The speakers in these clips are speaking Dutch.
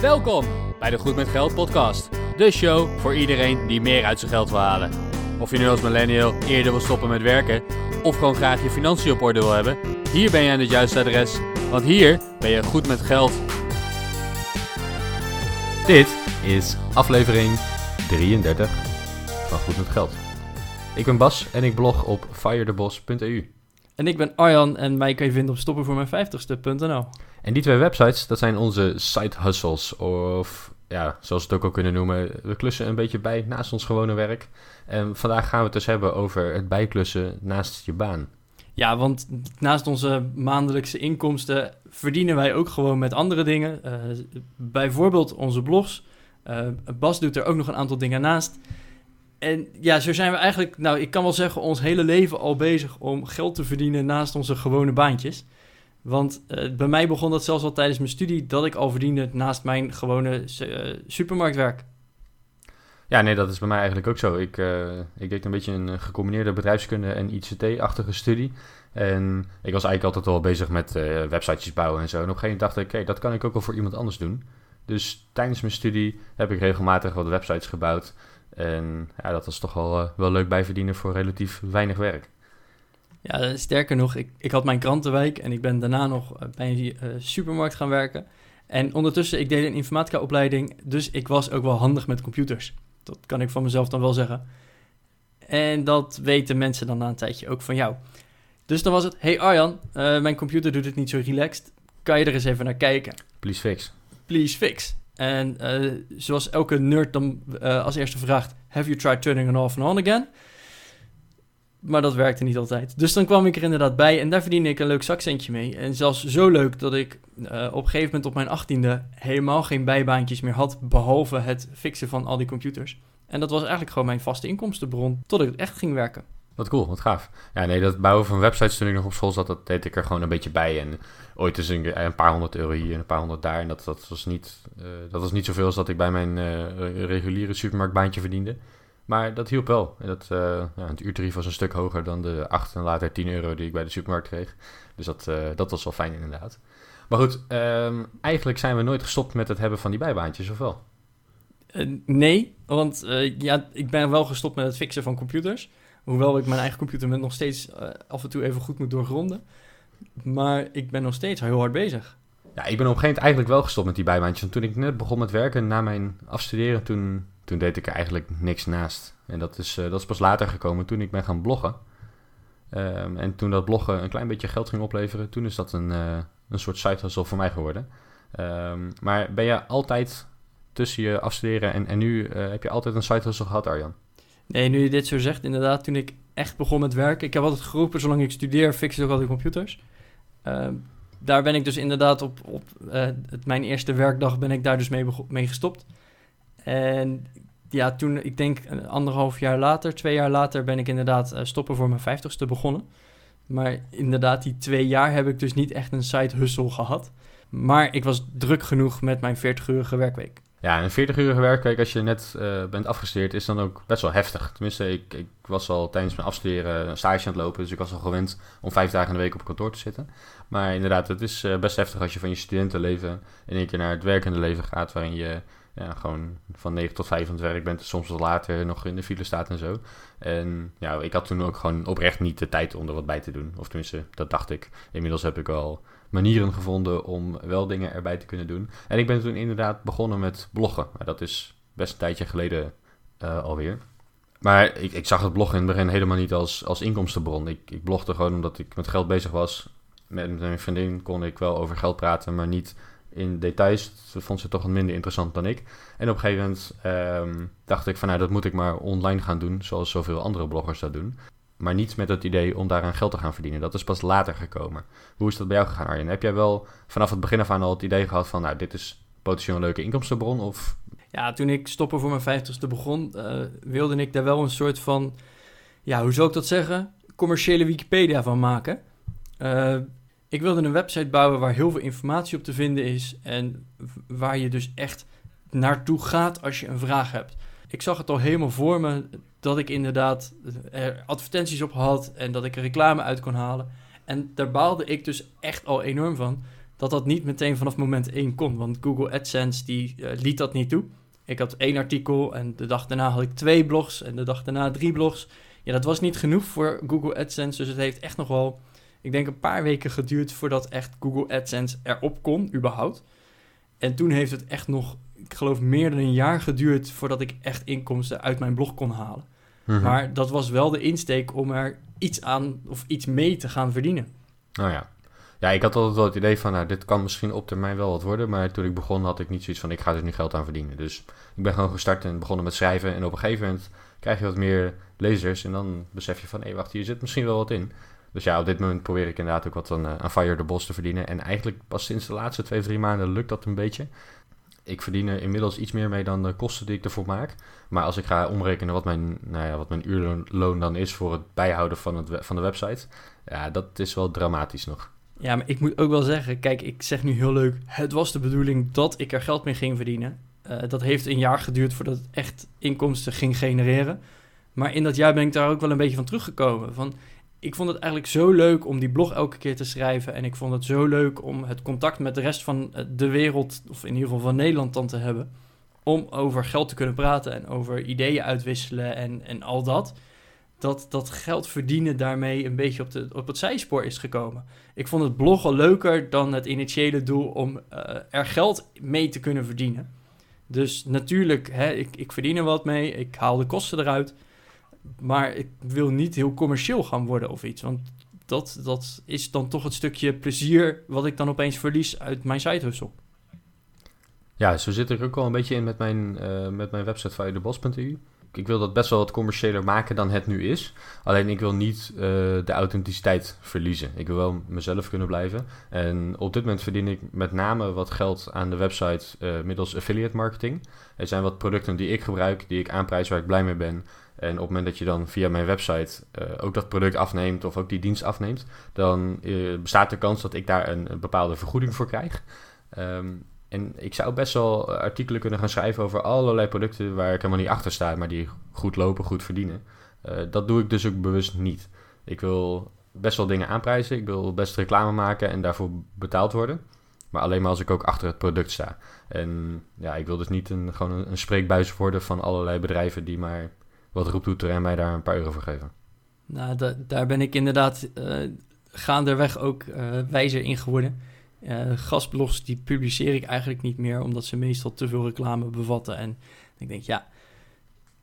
Welkom bij de Goed met Geld podcast. De show voor iedereen die meer uit zijn geld wil halen. Of je nu als millennial eerder wil stoppen met werken of gewoon graag je financiën op orde wil hebben, hier ben je aan het juiste adres, want hier ben je goed met geld. Dit is aflevering 33 van Goed met Geld. Ik ben Bas en ik blog op firethebos.eu. En ik ben Arjan en mij kan je vinden op stoppenvoormijn50ste.nl. En die twee websites, dat zijn onze side hustles. Of ja, zoals we het ook al kunnen noemen, we klussen een beetje bij naast ons gewone werk. En vandaag gaan we het dus hebben over het bijklussen naast je baan. Ja, want naast onze maandelijkse inkomsten verdienen wij ook gewoon met andere dingen. Uh, bijvoorbeeld onze blogs. Uh, Bas doet er ook nog een aantal dingen naast. En ja, zo zijn we eigenlijk, nou ik kan wel zeggen, ons hele leven al bezig om geld te verdienen naast onze gewone baantjes. Want uh, bij mij begon dat zelfs al tijdens mijn studie, dat ik al verdiende naast mijn gewone uh, supermarktwerk. Ja, nee, dat is bij mij eigenlijk ook zo. Ik, uh, ik deed een beetje een gecombineerde bedrijfskunde en ICT-achtige studie. En ik was eigenlijk altijd al bezig met websites bouwen en zo. En op een gegeven moment dacht ik, okay, dat kan ik ook wel voor iemand anders doen. Dus tijdens mijn studie heb ik regelmatig wat websites gebouwd. En ja, dat was toch wel, wel leuk bijverdienen voor relatief weinig werk. Ja, sterker nog, ik, ik had mijn krantenwijk en ik ben daarna nog bij een uh, supermarkt gaan werken. En ondertussen, ik deed een informatica-opleiding, dus ik was ook wel handig met computers. Dat kan ik van mezelf dan wel zeggen. En dat weten mensen dan na een tijdje ook van jou. Dus dan was het, hey Arjan, uh, mijn computer doet het niet zo relaxed. Kan je er eens even naar kijken? Please fix. Please fix. En uh, zoals elke nerd dan als eerste vraagt, have you tried turning it off and on again? Maar dat werkte niet altijd. Dus dan kwam ik er inderdaad bij en daar verdiende ik een leuk zakcentje mee. En zelfs zo leuk dat ik uh, op een gegeven moment op mijn achttiende helemaal geen bijbaantjes meer had, behalve het fixen van al die computers. En dat was eigenlijk gewoon mijn vaste inkomstenbron, tot ik echt ging werken. Wat cool, wat gaaf. Ja, nee, dat bouwen van websites toen ik nog op school zat, dat deed ik er gewoon een beetje bij. En ooit is een, paar honderd euro hier en een paar honderd daar. En dat, dat, was, niet, uh, dat was niet zoveel als dat ik bij mijn uh, reguliere supermarktbaantje verdiende. Maar dat hielp wel. Dat, uh, ja, het uurtarief was een stuk hoger dan de 8 en later 10 euro die ik bij de supermarkt kreeg. Dus dat, uh, dat was wel fijn inderdaad. Maar goed, um, eigenlijk zijn we nooit gestopt met het hebben van die bijbaantjes, of wel? Uh, nee, want ja, ik ben wel gestopt met het fixen van computers. Hoewel ik mijn eigen computer met nog steeds af en toe even goed moet doorgronden. Maar ik ben nog steeds heel hard bezig. Ja, ik ben op een gegeven moment eigenlijk wel gestopt met die bijbaantjes. Want toen ik net begon met werken na mijn afstuderen, toen toen deed ik er eigenlijk niks naast. En dat is, uh, dat is pas later gekomen toen ik ben gaan bloggen. Um, en toen dat bloggen een klein beetje geld ging opleveren, toen is dat een, uh, een soort side hustle voor mij geworden. Um, maar ben je altijd tussen je afstuderen en, en nu, uh, heb je altijd een side hustle gehad, Arjan? Nee, nu je dit zo zegt, inderdaad, toen ik echt begon met werken. Ik heb altijd geroepen, zolang ik studeer, fix ik ook altijd computers. Uh, daar ben ik dus inderdaad op, op het, mijn eerste werkdag ben ik daar dus mee, mee gestopt. En ja, toen, ik denk anderhalf jaar later, twee jaar later, ben ik inderdaad uh, stoppen voor mijn vijftigste begonnen. Maar inderdaad, die twee jaar heb ik dus niet echt een side hustle gehad. Maar ik was druk genoeg met mijn 40-urige werkweek. Ja, een 40-urige werkweek als je net uh, bent afgestudeerd is dan ook best wel heftig. Tenminste, ik, ik was al tijdens mijn afstuderen een stage aan het lopen, dus ik was al gewend om vijf dagen in de week op kantoor te zitten. Maar inderdaad, het is uh, best heftig als je van je studentenleven in één keer naar het werkende leven gaat, waarin je ja, gewoon van 9 tot 5 aan het werk bent, soms wat later nog in de file staat en zo. En ja, ik had toen ook gewoon oprecht niet de tijd om er wat bij te doen. Of tenminste, dat dacht ik. Inmiddels heb ik al manieren gevonden om wel dingen erbij te kunnen doen. En ik ben toen inderdaad begonnen met bloggen. Maar dat is best een tijdje geleden uh, alweer. Maar ik, ik, zag het bloggen in het begin helemaal niet als, als inkomstenbron. Ik, ik blogde gewoon omdat ik met geld bezig was. Met mijn vriendin kon ik wel over geld praten, maar niet in details vond ze toch wat minder interessant dan ik. En op een gegeven moment um, dacht ik van nou, dat moet ik maar online gaan doen, zoals zoveel andere bloggers dat doen. Maar niet met het idee om daaraan geld te gaan verdienen. Dat is pas later gekomen. Hoe is dat bij jou gegaan, Arjen? Heb jij wel vanaf het begin af aan al het idee gehad van nou, dit is potentieel een leuke inkomstenbron? Of... Ja, toen ik stoppen voor mijn vijftigste begon, uh, wilde ik daar wel een soort van, ja, hoe zou ik dat zeggen? Commerciële Wikipedia van maken. Uh, ik wilde een website bouwen waar heel veel informatie op te vinden is en waar je dus echt naartoe gaat als je een vraag hebt. Ik zag het al helemaal voor me dat ik inderdaad er advertenties op had en dat ik er reclame uit kon halen. En daar baalde ik dus echt al enorm van dat dat niet meteen vanaf moment 1 kon. Want Google AdSense die eh, liet dat niet toe. Ik had één artikel en de dag daarna had ik twee blogs en de dag daarna drie blogs. Ja, dat was niet genoeg voor Google AdSense, dus het heeft echt nog wel, ik denk een paar weken geduurd voordat echt Google AdSense erop kon, überhaupt. En toen heeft het echt nog, ik geloof meer dan een jaar geduurd voordat ik echt inkomsten uit mijn blog kon halen. Mhm. Maar dat was wel de insteek om er iets aan of iets mee te gaan verdienen. Nou ja. Ja, ik had altijd wel het idee van, nou, dit kan misschien op termijn wel wat worden. Maar toen ik begon had ik niet zoiets van, ik ga er nu geld aan verdienen. Dus ik ben gewoon gestart en begonnen met schrijven. En op een gegeven moment krijg je wat meer lezers. En dan besef je van, hé, wacht, hier zit misschien wel wat in. Dus ja, op dit moment probeer ik inderdaad ook wat aan, eh, Fire the Boss te verdienen. En eigenlijk pas sinds de laatste twee of drie maanden lukt dat een beetje. Ik verdien er inmiddels iets meer mee dan de kosten die ik ervoor maak. Maar als ik ga omrekenen wat mijn, nou ja, wat mijn uurloon dan is voor het bijhouden van, het, van de website. Ja, dat is wel dramatisch nog. Ja, maar ik moet ook wel zeggen, kijk, ik zeg nu heel leuk, het was de bedoeling dat ik er geld mee ging verdienen. Eh, dat heeft een jaar geduurd voordat het echt inkomsten ging genereren. Maar in dat jaar ben ik daar ook wel een beetje van teruggekomen. Van, ik vond het eigenlijk zo leuk om die blog elke keer te schrijven. En ik vond het zo leuk om het contact met de rest van eh, de wereld, of in ieder geval van Nederland dan te hebben. Om over geld te kunnen praten en over ideeën uitwisselen en, en al dat. Dat, dat geld verdienen daarmee een beetje op, de, op het zijspoor is gekomen. Ik vond het bloggen leuker dan het initiële doel om eh, er geld mee te kunnen verdienen. Dus natuurlijk, hè, ik, ik verdien er wat mee, ik haal de kosten eruit. Maar ik wil niet heel commercieel gaan worden of iets. Want dat, dat is dan toch het stukje plezier wat ik dan opeens verlies uit mijn side hustle. Ja, zo zit ik ook wel een beetje in met mijn, eh, met mijn website firedebos.eu. Ik wil dat best wel wat commerciëler maken dan het nu is. Alleen ik wil niet eh, de authenticiteit verliezen. Ik wil wel mezelf kunnen blijven. En op dit moment verdien ik met name wat geld aan de website eh, middels affiliate marketing. Er zijn wat producten die ik gebruik, die ik aanprijs waar ik blij mee ben. En op het moment dat je dan via mijn website eh, ook dat product afneemt of ook die dienst afneemt, dan bestaat de kans dat ik daar een, bepaalde vergoeding voor krijg. Ehm, en ik zou best wel eh, artikelen kunnen gaan schrijven over allerlei producten waar ik helemaal niet achter sta, maar die goed lopen, goed verdienen. Eh, dat doe ik dus ook bewust niet. Ik wil best wel dingen aanprijzen, ik wil best reclame maken en daarvoor betaald worden. Maar alleen maar als ik ook achter het product sta. En ja, ik wil dus niet een, gewoon een, spreekbuis worden van allerlei bedrijven die maar wat roeptoeteren en mij daar een paar euro voor geven. Nou, da- daar ben ik inderdaad eh gaandeweg ook wijzer in geworden. Eh gastblogs die publiceer ik eigenlijk niet meer, omdat ze meestal te veel reclame bevatten. En ik denk, ja,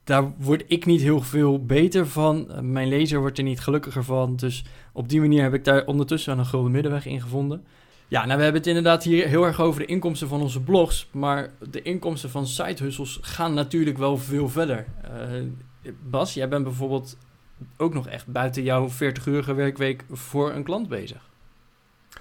daar word ik niet heel veel beter van. Eh, mijn lezer wordt er niet gelukkiger van. Dus op die manier heb ik daar ondertussen een gulden middenweg in gevonden. Ja, nou, we hebben het inderdaad hier heel erg over de inkomsten van onze blogs. Maar de inkomsten van side hustles gaan natuurlijk wel veel verder. Eh, Bas, jij bent bijvoorbeeld ook nog echt buiten jouw 40-urige werkweek voor een klant bezig.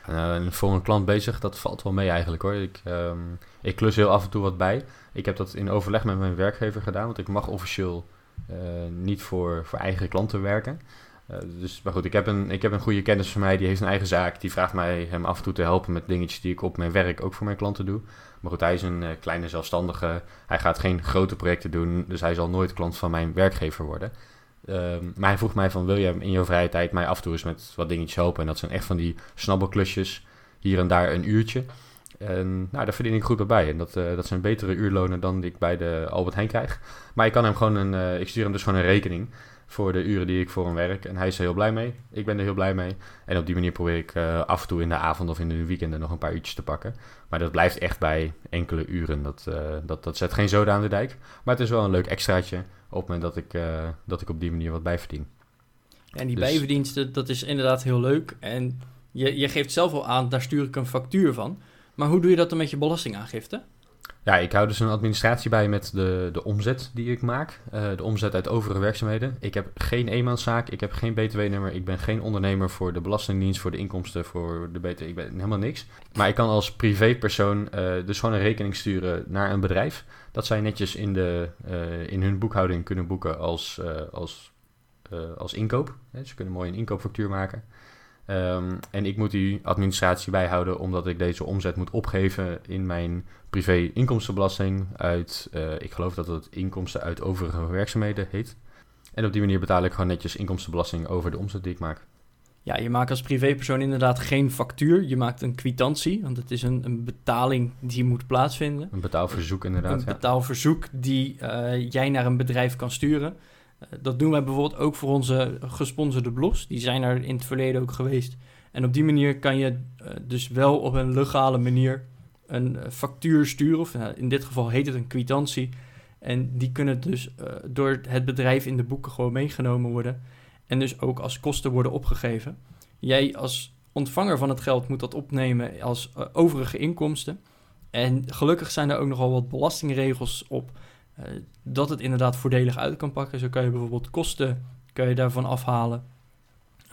Eh, voor een klant bezig, dat valt wel mee eigenlijk hoor. Ik, ehm, ik klus heel af en toe wat bij. Ik heb dat in overleg met mijn werkgever gedaan, want ik mag officieel eh, niet voor, voor eigen klanten werken. Eh, dus, maar goed, ik heb, een, ik heb een goede kennis van mij, die heeft een eigen zaak. Die vraagt mij hem af en toe te helpen met dingetjes die ik op mijn werk ook voor mijn klanten doe. Maar goed, hij is een kleine zelfstandige. Hij gaat geen grote projecten doen, dus hij zal nooit klant van mijn werkgever worden. Ehm, maar vroeg mij van, wil je in je vrije tijd mij af en toe eens met wat dingetjes helpen? En dat zijn echt van die snabbelklusjes, hier en daar een uurtje. En nou, daar verdien ik goed bij. En dat, eh, dat zijn betere uurlonen dan die ik bij de Albert Heijn krijg. Maar ik kan hem gewoon een, eh, ik stuur hem dus gewoon een rekening voor de uren die ik voor hem werk. En hij is er heel blij mee. Ik ben er heel blij mee. En op die manier probeer ik eh, af en toe in de avond of in de weekenden nog een paar uurtjes te pakken. Maar dat blijft echt bij enkele uren. Dat, eh, dat, dat zet geen zoden aan de dijk. Maar het is wel een leuk extraatje op het moment dat ik, eh, dat ik op die manier wat bijverdien. En die Dus- bijverdiensten, dat is inderdaad heel leuk. En je, je geeft zelf al aan, daar stuur ik een factuur van. Maar hoe doe je dat dan met je belastingaangifte? Ja, ik hou dus een administratie bij met de, de omzet die ik maak. Eh, de omzet uit overige werkzaamheden. Ik heb geen eenmanszaak, ik heb geen btw-nummer, ik ben geen ondernemer voor de belastingdienst, voor de inkomsten, voor de btw. Ik ben helemaal niks. Maar ik kan als privépersoon eh, dus gewoon een rekening sturen naar een bedrijf. Dat zij netjes in, de, eh, in hun boekhouding kunnen boeken als, als, als inkoop. Ze kunnen mooi een inkoopfactuur maken. Ehm, en ik moet die administratie bijhouden omdat ik deze omzet moet opgeven in mijn privé inkomstenbelasting uit, eh, ik geloof dat het inkomsten uit overige werkzaamheden heet. En op die manier betaal ik gewoon netjes inkomstenbelasting over de omzet die ik maak. Ja, je maakt als privépersoon inderdaad geen factuur. Je maakt een kwitantie, want het is een, een betaling die moet plaatsvinden. Een betaalverzoek inderdaad. Een ja. betaalverzoek die eh, jij naar een bedrijf kan sturen. Eh, dat doen wij bijvoorbeeld ook voor onze gesponsorde blogs. Die zijn er in het verleden ook geweest. En op die manier kan je eh, dus wel op een legale manier een eh, factuur sturen. Of nou, in dit geval heet het een kwitantie. En die kunnen dus door het bedrijf in de boeken gewoon meegenomen worden. En dus ook als kosten worden opgegeven. Jij als ontvanger van het geld moet dat opnemen als overige inkomsten. En gelukkig zijn er ook nogal wat belastingregels op dat het inderdaad voordelig uit kan pakken. Zo kan je bijvoorbeeld kosten kan je daarvan afhalen.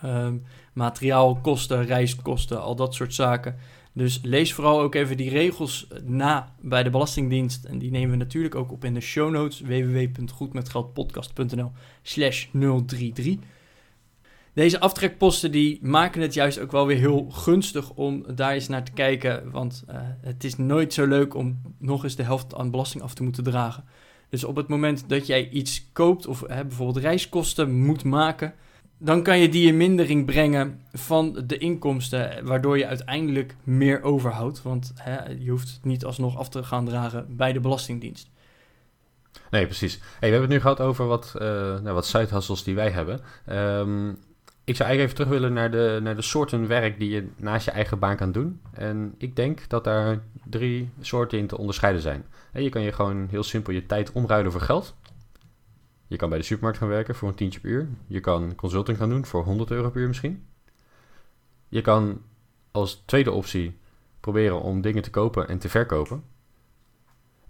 Ehm, materiaalkosten, reiskosten, al dat soort zaken. Dus lees vooral ook even die regels na bij de Belastingdienst. En die nemen we natuurlijk ook op in de show notes. www.goedmetgeldpodcast.nl slash 033. Deze aftrekposten die maken het juist ook wel weer heel gunstig om daar eens naar te kijken. Want eh, het is nooit zo leuk om nog eens de helft aan belasting af te moeten dragen. Dus op het moment dat jij iets koopt of hè, bijvoorbeeld reiskosten moet maken, dan kan je die in mindering brengen van de inkomsten, waardoor je uiteindelijk meer overhoudt. Want hè, je hoeft het niet alsnog af te gaan dragen bij de Belastingdienst. Nee, precies. Hey, we hebben het nu gehad over wat, uh, nou, wat die wij hebben. Um, ik zou eigenlijk even terug willen naar de, naar de soorten werk die je naast je eigen baan kan doen. En ik denk dat daar drie soorten in te onderscheiden zijn. Je kan je gewoon heel simpel je tijd omruilen voor geld. Je kan bij de supermarkt gaan werken voor een tientje per uur. Je kan consulting gaan doen voor 100 euro per uur misschien. Je kan als tweede optie proberen om dingen te kopen en te verkopen.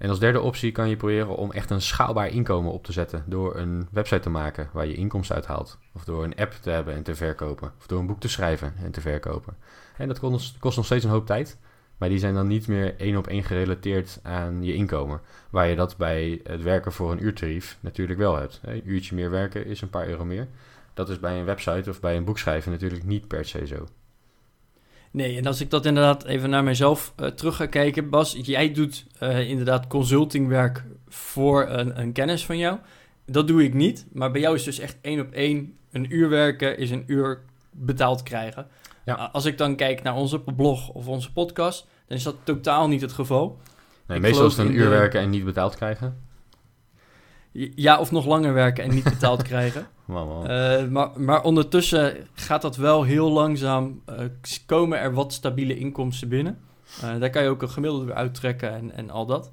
En als derde optie kan je proberen om echt een schaalbaar inkomen op te zetten door een website te maken waar je inkomsten uithaalt. Of door een app te hebben en te verkopen. Of door een boek te schrijven en te verkopen. En dat kost, kost nog steeds een hoop tijd. Maar die zijn dan niet meer één op één gerelateerd aan je inkomen. Waar je dat bij het werken voor een uurtarief natuurlijk wel hebt. Een uurtje meer werken is een paar euro meer. Dat is bij een website of bij een boek schrijven natuurlijk niet per se zo. Nee, en als ik dat inderdaad even naar mezelf uh, terug ga kijken, Bas, jij doet uh, inderdaad consultingwerk voor een, een, kennis van jou. Dat doe ik niet, maar bij jou is dus echt één op één een uur werken is een uur betaald krijgen. Ja. Als ik dan kijk naar onze blog of onze podcast, dan is dat totaal niet het geval. Nee, ik meestal is het een uur de... werken en niet betaald krijgen. Ja, of nog langer werken en niet betaald krijgen. Man, uh, maar, maar ondertussen gaat dat wel heel langzaam. Uh, komen er wat stabiele inkomsten binnen. Uh, daar kan je ook een gemiddelde weer uittrekken en, en al dat.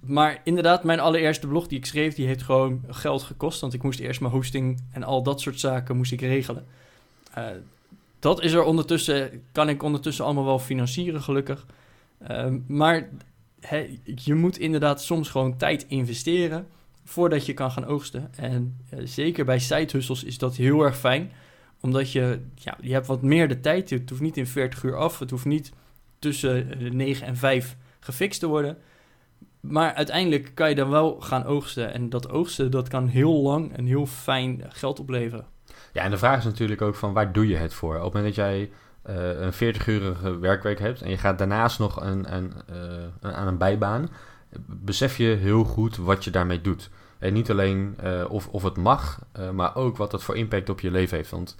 Maar inderdaad, mijn allereerste blog die ik schreef, die heeft gewoon geld gekost. Want ik moest eerst mijn hosting en al dat soort zaken moest ik regelen. dat is er ondertussen, kan ik ondertussen allemaal wel financieren, gelukkig. maar he, je moet inderdaad soms gewoon tijd investeren voordat je kan gaan oogsten. En uh, zeker bij side is dat heel erg fijn, omdat je, ja, je hebt wat meer de tijd. Het hoeft niet in 40 uur af, het hoeft niet tussen 9 en 5 gefixt te worden. Maar uiteindelijk kan je dan wel gaan oogsten. En dat oogsten, dat kan heel lang en heel fijn geld opleveren. Ja, en de vraag is natuurlijk ook van waar doe je het voor? Op het moment dat jij uh, een 40-urige werkweek hebt en je gaat daarnaast nog een, een, aan een bijbaan, besef je heel goed wat je daarmee doet. En niet alleen uh, of, of het mag, uh, maar ook wat dat voor impact op je leven heeft. Want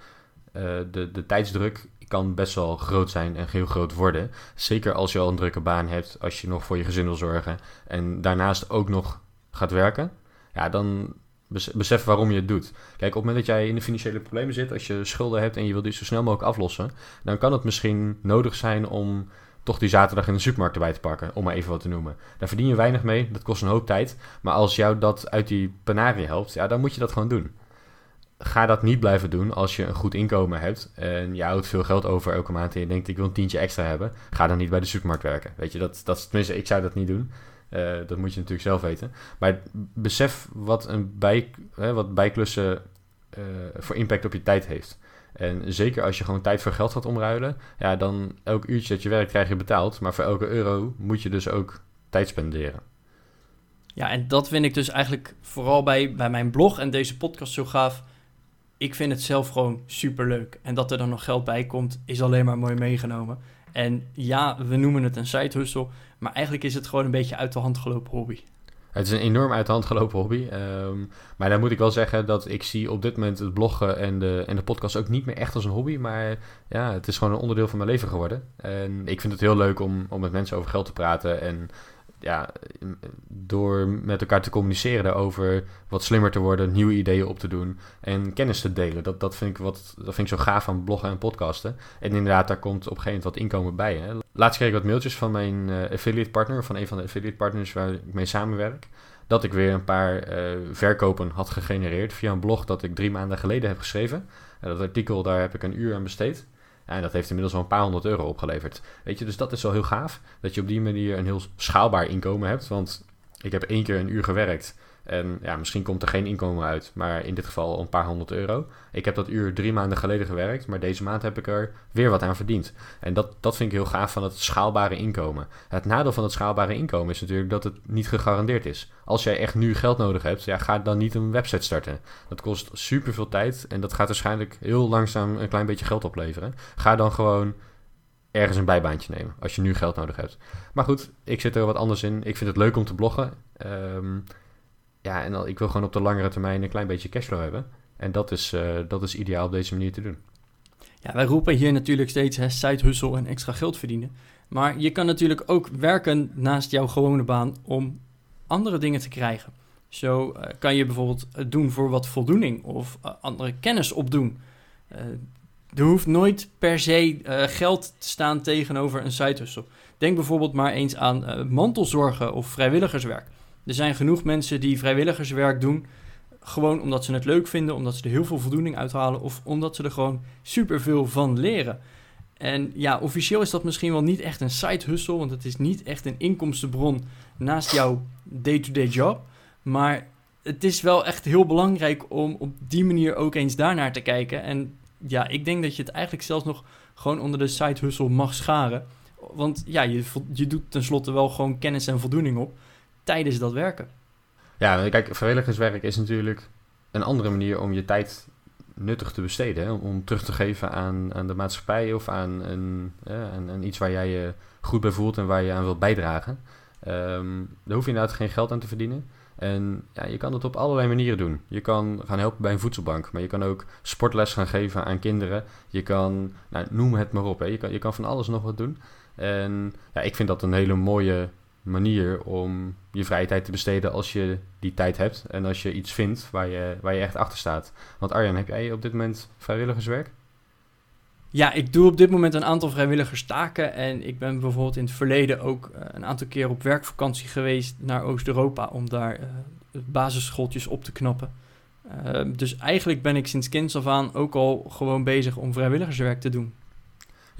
uh, de, de tijdsdruk kan best wel groot zijn en heel groot worden. Zeker als je al een drukke baan hebt, als je nog voor je gezin wil zorgen en daarnaast ook nog gaat werken. Ja, dan besef waarom je het doet. Kijk, op het moment dat jij in de financiële problemen zit, als je schulden hebt en je wilt die zo snel mogelijk aflossen, dan kan het misschien nodig zijn om toch die zaterdag in de supermarkt erbij te pakken, om maar even wat te noemen. Daar verdien je weinig mee, dat kost een hoop tijd. Maar als jou dat uit die penarie helpt, ja, dan moet je dat gewoon doen. Ga dat niet blijven doen als je een goed inkomen hebt en je houdt veel geld over elke maand en je denkt ik wil een tientje extra hebben. Ga dan niet bij de supermarkt werken. Weet je, dat, dat, tenminste, ik zou dat niet doen. Uh, dat moet je natuurlijk zelf weten. Maar besef wat, een bij, hè, wat bijklussen uh, voor impact op je tijd heeft. En zeker als je gewoon tijd voor geld gaat omruilen, ja, dan elk uurtje dat je werkt krijg je betaald. Maar voor elke euro moet je dus ook tijd spenderen. Ja, en dat vind ik dus eigenlijk vooral bij, bij mijn blog en deze podcast zo gaaf. Ik vind het zelf gewoon super leuk. En dat er dan nog geld bij komt, is alleen maar mooi meegenomen. En ja, we noemen het een side hustle, maar eigenlijk is het gewoon een beetje uit de hand gelopen hobby. Het is een enorm uit de hand gelopen hobby. Ehm, maar dan moet ik wel zeggen dat ik zie op dit moment het bloggen en de, en de podcast ook niet meer echt als een hobby. Maar ja, het is gewoon een onderdeel van mijn leven geworden. En ik vind het heel leuk om, om met mensen over geld te praten. En ja, door met elkaar te communiceren daarover, wat slimmer te worden, nieuwe ideeën op te doen en kennis te delen. Dat, dat, vind, ik wat, dat vind ik zo gaaf aan bloggen en podcasten. En inderdaad, daar komt op een gegeven moment wat inkomen bij. Hè. Laatst kreeg ik wat mailtjes van mijn uh, affiliate partner, van een van de affiliate partners waar ik mee samenwerk. Dat ik weer een paar uh, verkopen had gegenereerd via een blog dat ik drie maanden geleden heb geschreven. En dat artikel, daar heb ik een uur aan besteed. En dat heeft inmiddels wel een paar honderd euro opgeleverd. Weet je, dus dat is wel heel gaaf. Dat je op die manier een heel schaalbaar inkomen hebt. Want ik heb één keer een uur gewerkt. En ja, misschien komt er geen inkomen uit, maar in dit geval een paar honderd euro. Ik heb dat uur drie maanden geleden gewerkt, maar deze maand heb ik er weer wat aan verdiend. En dat, dat vind ik heel gaaf van het schaalbare inkomen. Het nadeel van het schaalbare inkomen is natuurlijk dat het niet gegarandeerd is. Als jij echt nu geld nodig hebt, ja, ga dan niet een website starten. Dat kost super veel tijd en dat gaat waarschijnlijk heel langzaam een klein beetje geld opleveren. Ga dan gewoon ergens een bijbaantje nemen als je nu geld nodig hebt. Maar goed, ik zit er wat anders in. Ik vind het leuk om te bloggen. Um, ja, en ik wil gewoon op de langere termijn een klein beetje cashflow hebben. En dat is, uh, dat is ideaal op deze manier te doen. Ja, wij roepen hier natuurlijk steeds hè, side en extra geld verdienen. Maar je kan natuurlijk ook werken naast jouw gewone baan om andere dingen te krijgen. Zo uh, kan je bijvoorbeeld doen voor wat voldoening of andere kennis opdoen. er hoeft nooit per se geld te staan tegenover een side hustle. Denk bijvoorbeeld maar eens aan mantelzorgen of vrijwilligerswerk. Er zijn genoeg mensen die vrijwilligerswerk doen. Gewoon omdat ze het leuk vinden, omdat ze er heel veel voldoening uithalen. Of omdat ze er gewoon superveel van leren. En ja, officieel is dat misschien wel niet echt een side hustle. Want het is niet echt een inkomstenbron naast jouw day-to-day job. Maar het is wel echt heel belangrijk om op die manier ook eens daarnaar te kijken. En ja, ik denk dat je het eigenlijk zelfs nog gewoon onder de side hustle mag scharen. Want ja, je, je doet tenslotte wel gewoon kennis en voldoening op tijdens dat werken. Ja, kijk, vrijwilligerswerk is natuurlijk een andere manier om je tijd nuttig te besteden. Hè? Om terug te geven aan, aan de maatschappij of aan, een, iets waar jij je goed bij voelt en waar je aan wilt bijdragen. Um, daar hoef je inderdaad geen geld aan te verdienen. En ja, je kan dat op allerlei manieren doen. Je kan gaan helpen bij een voedselbank, maar je kan ook sportles gaan geven aan kinderen. Je kan, nou, noem het maar op, hè. Je, kan, je kan van alles nog wat doen. En ja, ik vind dat een hele mooie manier om je vrije tijd te besteden als je die tijd hebt en als je iets vindt waar je, waar je echt achter staat. Want Arjan, heb jij op dit moment vrijwilligerswerk? Ja, ik doe op dit moment een aantal vrijwilligerstaken en ik ben bijvoorbeeld in het verleden ook uh, een aantal keer op werkvakantie geweest naar Oost-Europa om daar uh, basisschooltjes op te knappen. Uh, dus eigenlijk ben ik sinds kinds af aan ook al gewoon bezig om vrijwilligerswerk te doen.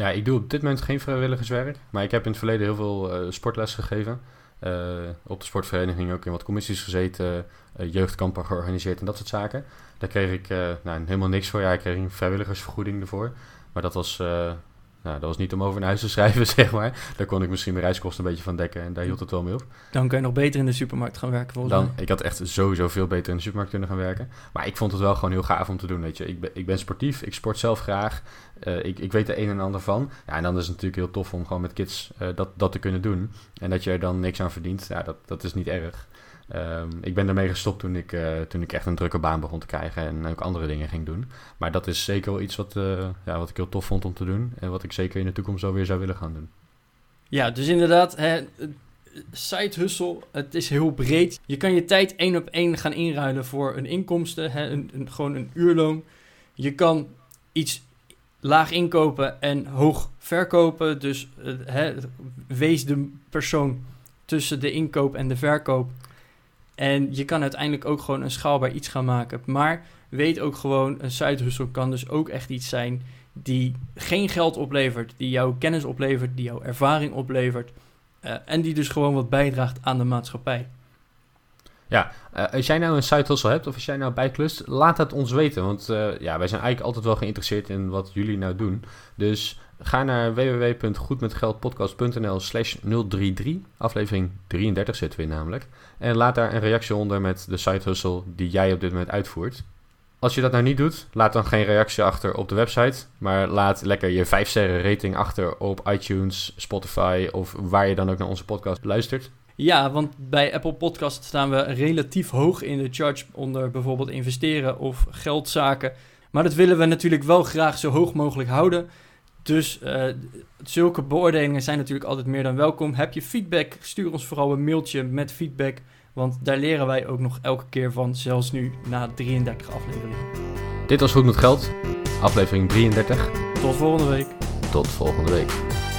Ja, ik doe op dit moment geen vrijwilligerswerk. Maar ik heb in het verleden heel veel uh, sportles gegeven. Uh, op de sportvereniging ook in wat commissies gezeten. Uh, jeugdkampen georganiseerd en dat soort zaken. Daar kreeg ik nou, helemaal niks voor. Ja, ik kreeg een vrijwilligersvergoeding ervoor. Maar dat was nou, dat was niet om over een huis te schrijven, zeg maar. Daar kon ik misschien mijn reiskosten een beetje van dekken en daar hield het wel mee op. Dan kun je nog beter in de supermarkt gaan werken, volgens Dan, Ik had echt sowieso veel beter in de supermarkt kunnen gaan werken. Maar ik vond het wel gewoon heel gaaf om te doen, weet je. Ik ben, ik ben sportief, ik sport zelf graag. Uh, ik, ik weet er een en ander van. Ja, en dan is het natuurlijk heel tof om gewoon met kids uh, dat, dat te kunnen doen. En dat je er dan niks aan verdient, ja, dat, dat is niet erg. Um, ik ben ermee gestopt toen ik, uh, toen ik echt een drukke baan begon te krijgen en ook andere dingen ging doen. Maar dat is zeker wel iets wat, uh, ja, wat ik heel tof vond om te doen en wat ik zeker in de toekomst zo weer zou willen gaan doen. Ja, dus inderdaad, hè, side hustle, het is heel breed. Je kan je tijd één op één gaan inruilen voor een inkomsten, hè, een, gewoon een uurloon. Je kan iets laag inkopen en hoog verkopen. Dus uh, hè, wees de persoon tussen de inkoop en de verkoop en je kan uiteindelijk ook gewoon een schaalbaar iets gaan maken. Maar weet ook gewoon, een side kan dus ook echt iets zijn die geen geld oplevert, die jouw kennis oplevert, die jouw ervaring oplevert. Uh, en die dus gewoon wat bijdraagt aan de maatschappij. Ja, uh, als jij nou een side hustle hebt of als jij nou bijklust, laat het ons weten. Want uh, ja, wij zijn eigenlijk altijd wel geïnteresseerd in wat jullie nou doen. Dus Ga naar www.goedmetgeldpodcast.nl slash 033. Aflevering 33 zitten we in namelijk. En laat daar een reactie onder met de side hustle die jij op dit moment uitvoert. Als je dat nou niet doet, laat dan geen reactie achter op de website. Maar laat lekker je 5 sterren rating achter op iTunes, Spotify of waar je dan ook naar onze podcast luistert. Ja, want bij Apple Podcast staan we relatief hoog in de charts onder bijvoorbeeld investeren of geldzaken. Maar dat willen we natuurlijk wel graag zo hoog mogelijk houden. Dus uh, zulke beoordelingen zijn natuurlijk altijd meer dan welkom. Heb je feedback, stuur ons vooral een mailtje met feedback. Want daar leren wij ook nog elke keer van, zelfs nu na 33 afleveringen. Dit was Goed met Geld, aflevering 33. Tot volgende week. Tot volgende week.